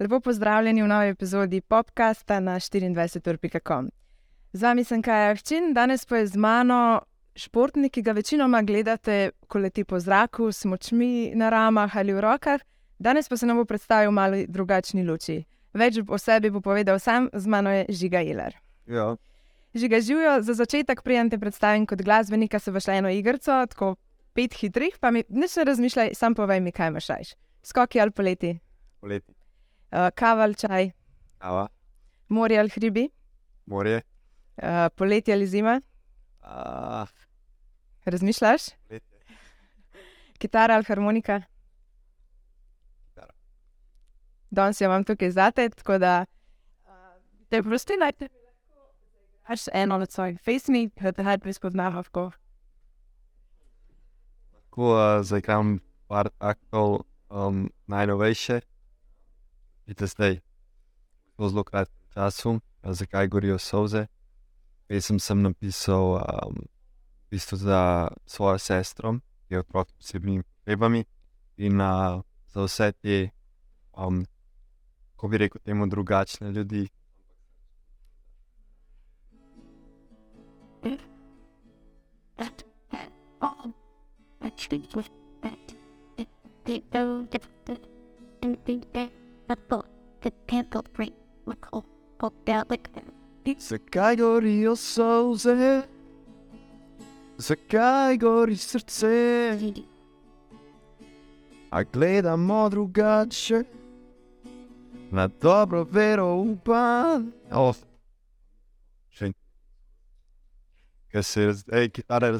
Lepo pozdravljeni v novi epizodi podcasta na 24.com. Z vami sem Kaja Hčin, danes pa je z mano športnik, ki ga večinoma gledate, ko leti po zraku, s močmi na ramah ali v rokah. Danes pa se nam bo predstavil v malo drugačni luči. Več o sebi bo povedal sam, z mano je Žiga Iler. Ja, Žiga živijo, za začetek prijem te predstavim kot glasbenika, se veš eno igrico, tako pet hitrih, pa mi ne razmišljaj, sam povej mi, kaj imaš. Skoki ali poleti, poleti, kava ali čaj, kava, morje ali hribi, morje, uh, poletje ali zima, a, razmišljaš, poletje, kitara ali harmonika. Kitara. Danes jo imam tukaj zate, tako da uh, te prosti najte. Až eno na svoj face me, da te hajde spoznava, kako. Tako uh, zaigram par taktov um, najnovejše. Vidite zdaj, v zelo kratkem času, zakaj gorijo solze. Pesem sem napisal um, v bistvu za svojo sestro, ki je otrok s posebnimi potrebami in uh, za vse te, um, ko bi rekel, temu drugačne ljudi. that and all. Sleep with that. They that the and the that the book the candle break look all poked out like that. Zakaj gorijo solze? Zakaj gori srce? A gledamo drugače, na dobro vero upam. Oh. Še en. Kaj se je zdaj, kitara je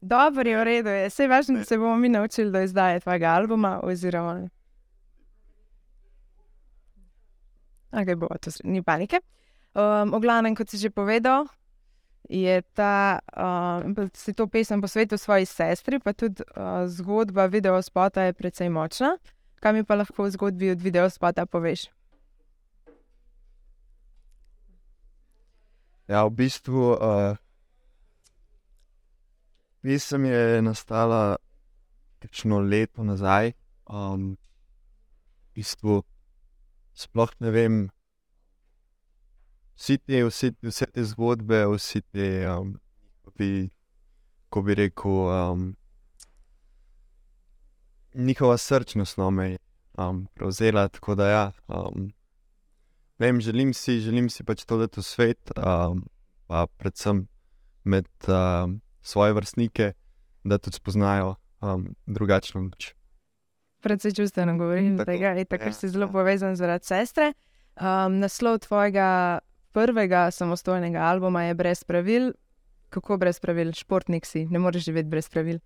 Dobro je, v redu je. Vse važno, da se bomo mi naučili do izdaje tvojega albuma. Oziroma... Okay, bo, to ni panike. Um, v glavnem, kot si že povedal, je ta, um, to pesem posvetil svoji sestri, pa tudi uh, zgodba video spota je precej močna. Kaj mi pa lahko v zgodbi od video spota poveš? Ja, v bistvu uh, pesem je nastala kakšno leto nazaj. Um, v bistvu sploh ne vem, vsi te, vsi, vse te zgodbe, vsi te, um, bi, ko bi rekel, um, njihova srčnost no, me je um, prevzela. Tako da ja. Um, Vem, želim si, želim si pač to dati v svet, um, pa predvsem med um, svoje vrstnike, da tudi spoznajo um, drugačno luč. Predvsej čustveno govorim, Tako, tega, in tako ja, ja, si zelo ja. povezan zaradi sestre. Um, naslov tvojega prvega samostojnega albuma je Brez pravil. Kako brez pravil? Športnik si, ne moreš živeti brez pravil.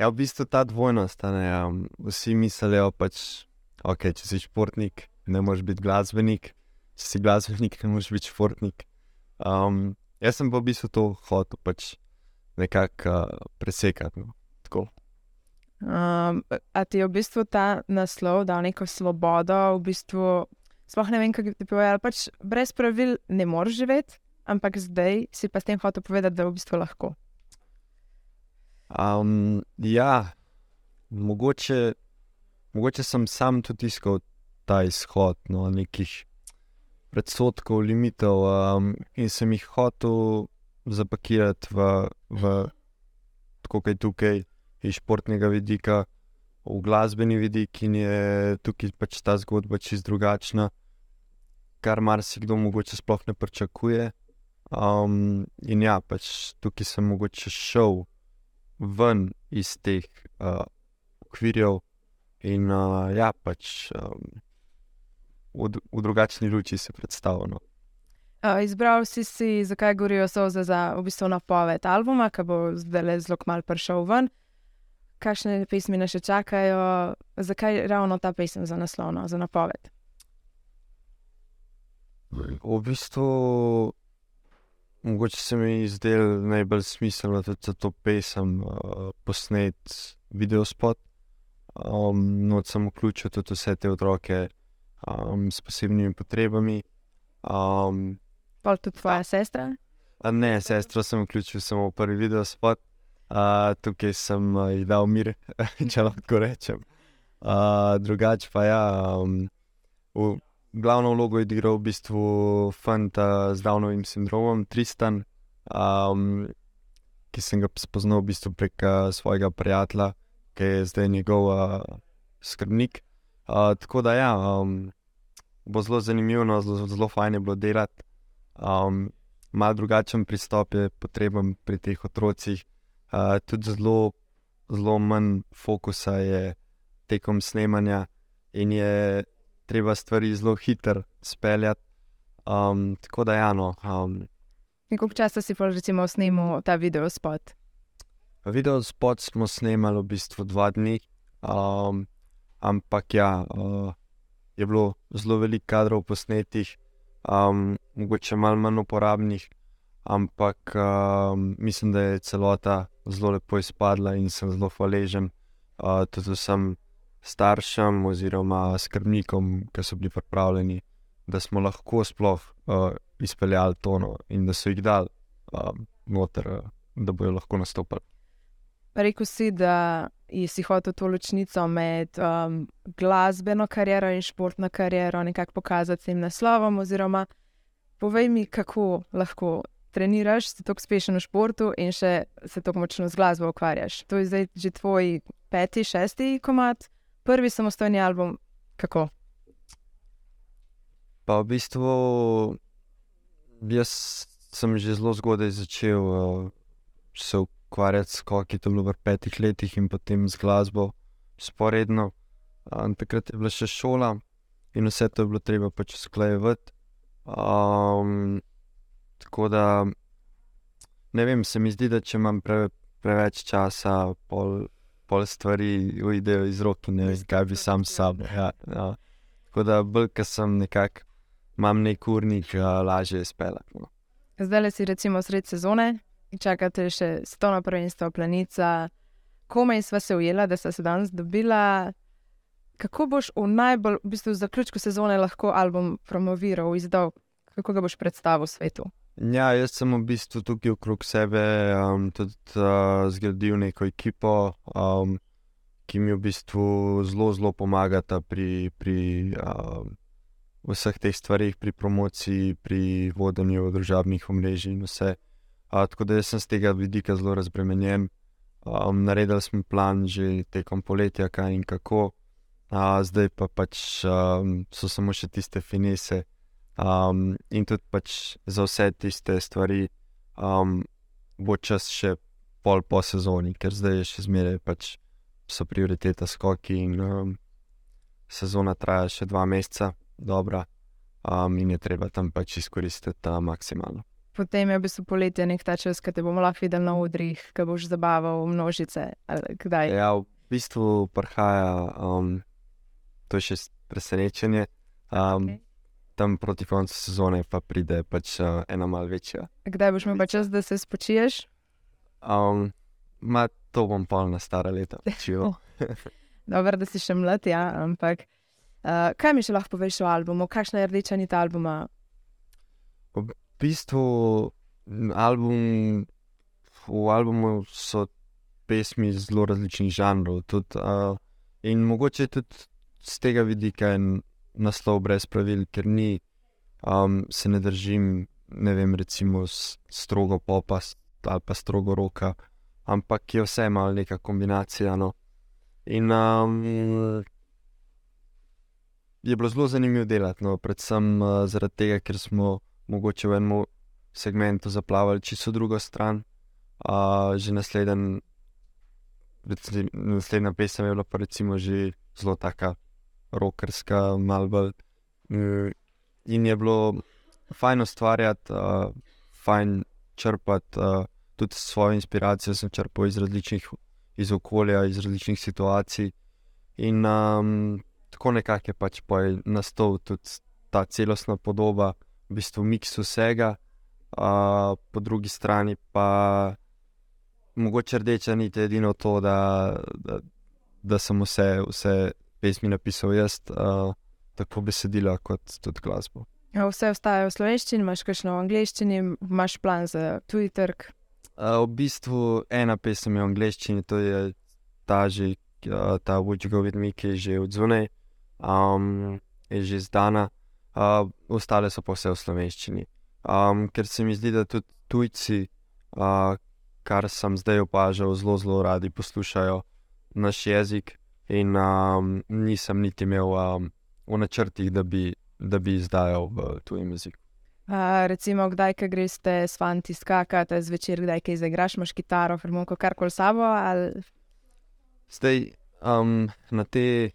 Ja, v bistvu ta dvojnost, ne, um, vsi mislijo, pač, okay, če si športnik, ne moreš biti glasbenik, če si glasbenik, ne moreš biti športnik. Um, jaz sem pa v bistvu to hotel pač nekako uh, presekati. No. Tako. Um, a ti je v bistvu ta naslov dal neko svobodo, v bistvu, sploh ne vem, kako ti povedal. Pač brez pravil ne moreš živeti, ampak zdaj si pa s tem hotel povedati, da v bistvu lahko. Um, ja, mogoče, mogoče sem sam tudi iskal ta izhod, no, nekih predsotkov, limitov, um, in sem jih hotel zapakirati v, v tako je tukaj, iz športnega vidika, v glasbeni vidik, in je tukaj pač ta zgodba čist drugačna, kar marsikdo mogoče sploh ne pričakuje. Um, in ja, pač tukaj sem mogoče šel ven iz teh uh, okvirjev in uh, ja, pač um, v, v drugačni luči se predstavljamo. Uh, izbral si si, zakaj gorijo solze za v bistvu napoved albuma, ki bo zdaj le zelo malo prišel ven. Kakšne pesmi nas še čakajo, zakaj ravno ta pesem za naslovno, za napoved? V bistvu, mogoče se mi zdel najbolj smiselno tudi za to pesem uh, posnet videospot. Um, Noč sem vključil tudi vse te otroke um, s posebnimi potrebami. Um, Pa tudi tvoja sestra? A ne, sestro sem vključil samo v prvi video spot, uh, tukaj sem uh, ji dal mir, če lahko rečem. Uh, drugače pa ja, um, v, glavno vlogo je igral v bistvu fant uh, z Downovim sindromom, Tristan, um, ki sem ga spoznal v bistvu prek uh, svojega prijatelja, ki je zdaj njegov uh, skrbnik. Uh, tako da ja, um, bo zelo zanimivo, no, zelo, zelo fajn je bilo delati. Um, Mal drugačen pristop je potreben pri teh otrocih, uh, tudi zelo, zelo manj fokusa je tekom snemanja in je treba stvari zelo hitro speljati. Um, tako da, ja, no, um, koliko časa si pa recimo snimal ta video spot? video spot smo snemali v bistvu dva dni, um, ampak ja, uh, je bilo zelo veliko kadrov posnetih, um, mogoče malo manj uporabnih, ampak um, mislim, da je celota zelo lepo izpadla in sem zelo hvaležen uh, tudi vsem staršem oziroma skrbnikom, ki so bili pripravljeni, da smo lahko sploh uh, izpeljali tono in da so jih dali um, noter, uh, da bojo lahko nastopili. Rekl si, da si hotel to ločnico med um, glasbeno kariero in športno kariero nekako pokazati s tem naslovom. Oziroma, povej mi, kako lahko treniraš, si tako uspešen v športu in še se tako močno z glasbo ukvarjaš. To je zdaj že tvoj peti, šesti komat, prvi samostojni album. Kako? Pa v bistvu jaz sem že zelo zgodaj začel uh, se ukvarjati s koki, to je bilo v petih letih in potem z glasbo, sporedno. Um, takrat je bila še šola in vse to je bilo treba pač usklajevati. Um, tako da ne vem, se mi zdi, da če imam pre, preveč časa, pol, pol stvari uidejo iz rok in ne vem, kaj bi sam s sabo. Ja, ja. Tako da bolj, ker sem nekako, imam nek urnik, uh, lažje je speljati. No. Zdaj le si recimo sred sezone, čakate še svetovno prvenstvo, planica. Komaj sva se ujela, da sta se danes dobila. Kako boš v najbolj, v bistvu v zaključku sezone lahko album promoviral, izdal, kako ga boš predstavil svetu? Ja, jaz sem v bistvu tukaj okrog sebe um, tudi uh, zgradil neko ekipo, um, ki mi v bistvu zelo, zelo pomagata pri, pri um, vseh teh stvarih, pri promociji, pri vodenju družabnih omrežij in vse. Uh, tako da sem z tega vidika zelo razbremenjen. Um, naredili smo plan že tekom poletja, kaj in kako, uh, zdaj pa pač um, so samo še tiste finese. Um, in tudi pač za vse tiste stvari um, bo čas še pol po sezoni, ker zdaj je še zmeraj pač so prioriteta skoki in um, sezona traja še dva meseca, dobra, um, in je treba tam pač izkoristiti ta maksimalno. Potem je v bistvu poletje nek ta čas, ki te bomo lahko videli na odrih, ki boš zabaval množice. Kdaj? Ja, v bistvu prihaja, um, to je še presenečenje. Um, Okej. Tam proti koncu sezone pa pride pač uh, ena malce večja. Kdaj boš imel pa čas, da se spočiješ? Um, ma, to bom pa na stara leta počil. Dobro, da si še mlad, ja, ampak uh, kaj mi še lahko poveš o albumu, kakšna je rdeča nit albuma? V bistvu album, v albumu so pesmi zelo različnih žanrov. Tudi, uh, in mogoče tudi z tega vidika en naslov brez pravil, ker ni, um, se ne držim, ne vem, recimo strogo popa ali pa strogo roka, ampak je vse malo neka kombinacija. No. In um, je bilo zelo zanimivo delati, no, predvsem uh, zaradi tega, ker smo mogoče v enem segmentu zaplavali čisto drugo stran. Uh, že naslednji, naslednja pesem je bila pa recimo že zelo taka rokerska, malo bolj. mm, In je bilo fajn ustvarjati, uh, fajn črpati, uh, tudi svojo inspiracijo sem črpal iz različnih, iz okolja, iz različnih situacij. In um, tako nekako je pač nastal tudi ta celostna podoba, v bistvu miks vsega, uh, po drugi strani pa mogoče rdeča nit je edino to, da, da, da sem vse, vse pesmi napisal jaz, uh, tako besedila kot tudi glasbo. Vse ostaje v slovenščini, imaš kakšno v angleščini, imaš plan za tuji trg. Uh, v bistvu ena pesem je v angleščini, to je ta že, uh, ta Would You Go With Me, ki je že odzunaj, um, je že izdana, uh, ostale so pa vse v slovenščini. Um, ker se mi zdi, da tudi tujci, uh, kar sem zdaj opažal, zelo, zelo radi poslušajo naš jezik, in um, nisem niti imel um, v načrtih, da bi, da bi izdajal v tujem jeziku. Uh, recimo, kdaj, ko greš s fanti skakati, zvečer, kdaj kaj zaigraš, imaš kitaro, harmoniko, karkoli sabo. Ali... Zdaj, um, na te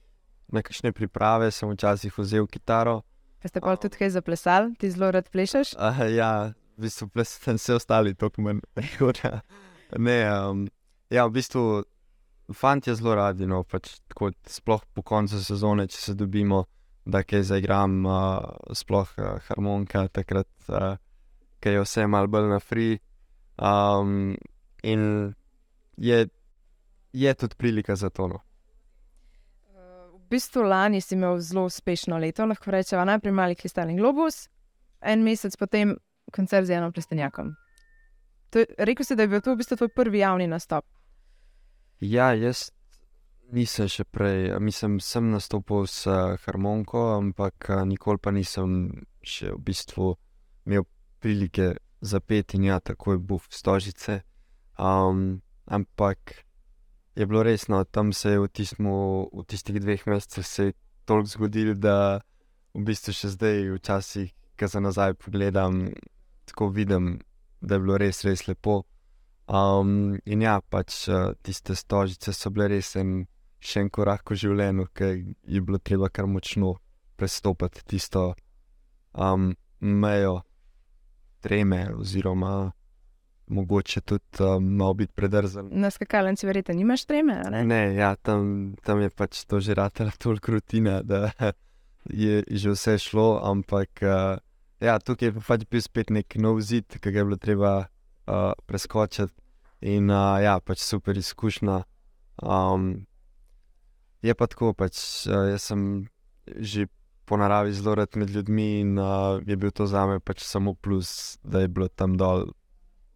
nekakšne priprave sem včasih vzel kitaro. Kaj ste pa um, tudi kaj zaplesali, ti zelo rad plešeš? Uh, ja, v bistvu plesam vse ostali, tako manj. ne, um, ja, v bistvu fanti zelo radi, no, pač, tako, sploh po koncu sezone, če se dobimo, da kaj zaigram, uh, sploh uh, harmonika, takrat, uh, ki je vse malce bolj na free. Um, in je, je tudi prilika za to. No. V bistvu lani si imel zelo uspešno leto, lahko rečemo, najprej mali kristalni globus, en mesec potem koncert z enim plestenjakom. Rekl si, da je bil to v bistvu tvoj prvi javni nastop. Ja, jaz nisem še prej, mislim, sem nastopil s harmoniko, ampak nikoli pa nisem še v bistvu imel prilike zapeti in ja, tako je v stožice. Um, ampak je bilo resno, tam se je v, tismu, v tistih dveh mesecih toliko zgodilo, da v bistvu še zdaj, včasih, ki se nazaj pogledam, tako vidim, da je bilo res, res lepo. Um, in ja, pač tiste stožice so bile res en, še en korak v življenju, ki je bilo treba kar močno prestopiti tisto um, mejo treme, oziroma mogoče tudi um, malo biti predrzen. Na skakalnici, verjete, nimaš treme? Ne, ne ja, tam, tam je pač to že ratela toliko rutina, da je že vse šlo, ampak uh, ja, tukaj je pa pač bil spet nek nov zid, ki ga je bilo treba uh, preskočiti. In uh, ja, pač super izkušnja. Um, je pa tako, pač uh, jaz sem že po naravi zelo rad med ljudmi in uh, je bil to za me pač samo plus, da je bilo tam dol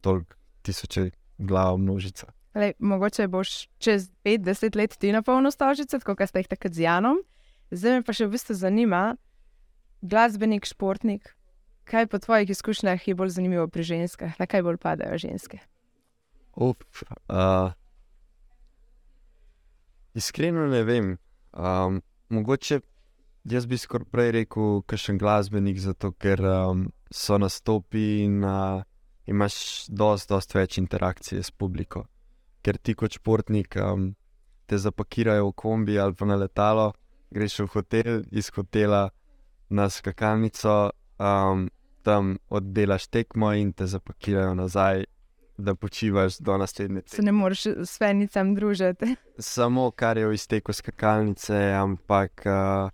toliko tisoče glav množica. Lej, mogoče boš čez 5-10 let ti na polno stožice, kot ste jih takrat z Janom. Zdaj me pa še v bistvu zanima, glasbenik, športnik, kaj po tvojih izkušnjah je bolj zanimivo pri ženskah, na kaj bolj padajo ženske? Up, uh, iskreno ne vem. Um, mogoče jaz bi skoraj prej rekel, da je glasbenik, zato ker um, so nastopi in uh, imaš dosti, dosti več interakcije s publiko. Ker ti kot športnik um, te zapakirajo v kombi ali pa na letalo, greš v hotel, iz hotela na skakalnico um, tam oddelaš tekmo in te zapakirajo nazaj, da počivaš do naslednje. Se ne moreš s fenicami družiti. Samo kar je v izteku skakalnice, ampak uh,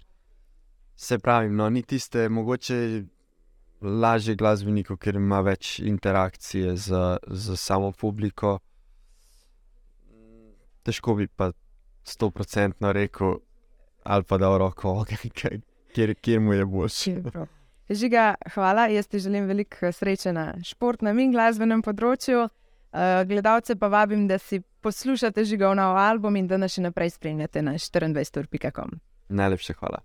se pravi, no, ni tiste mogoče. Lažje glasbeniku, ker ima več interakcije z, z samo publiko. Težko bi pa sto procentno rekel, ali pa da v roko, kjer, kjer mu je boljši. Žiga, hvala. Jaz ti želim veliko sreče na športnem in glasbenem področju. Uh, gledalce pa vabim, da si poslušate žigov nov album in da nas še naprej spremljate na 24.com. Najlepša hvala.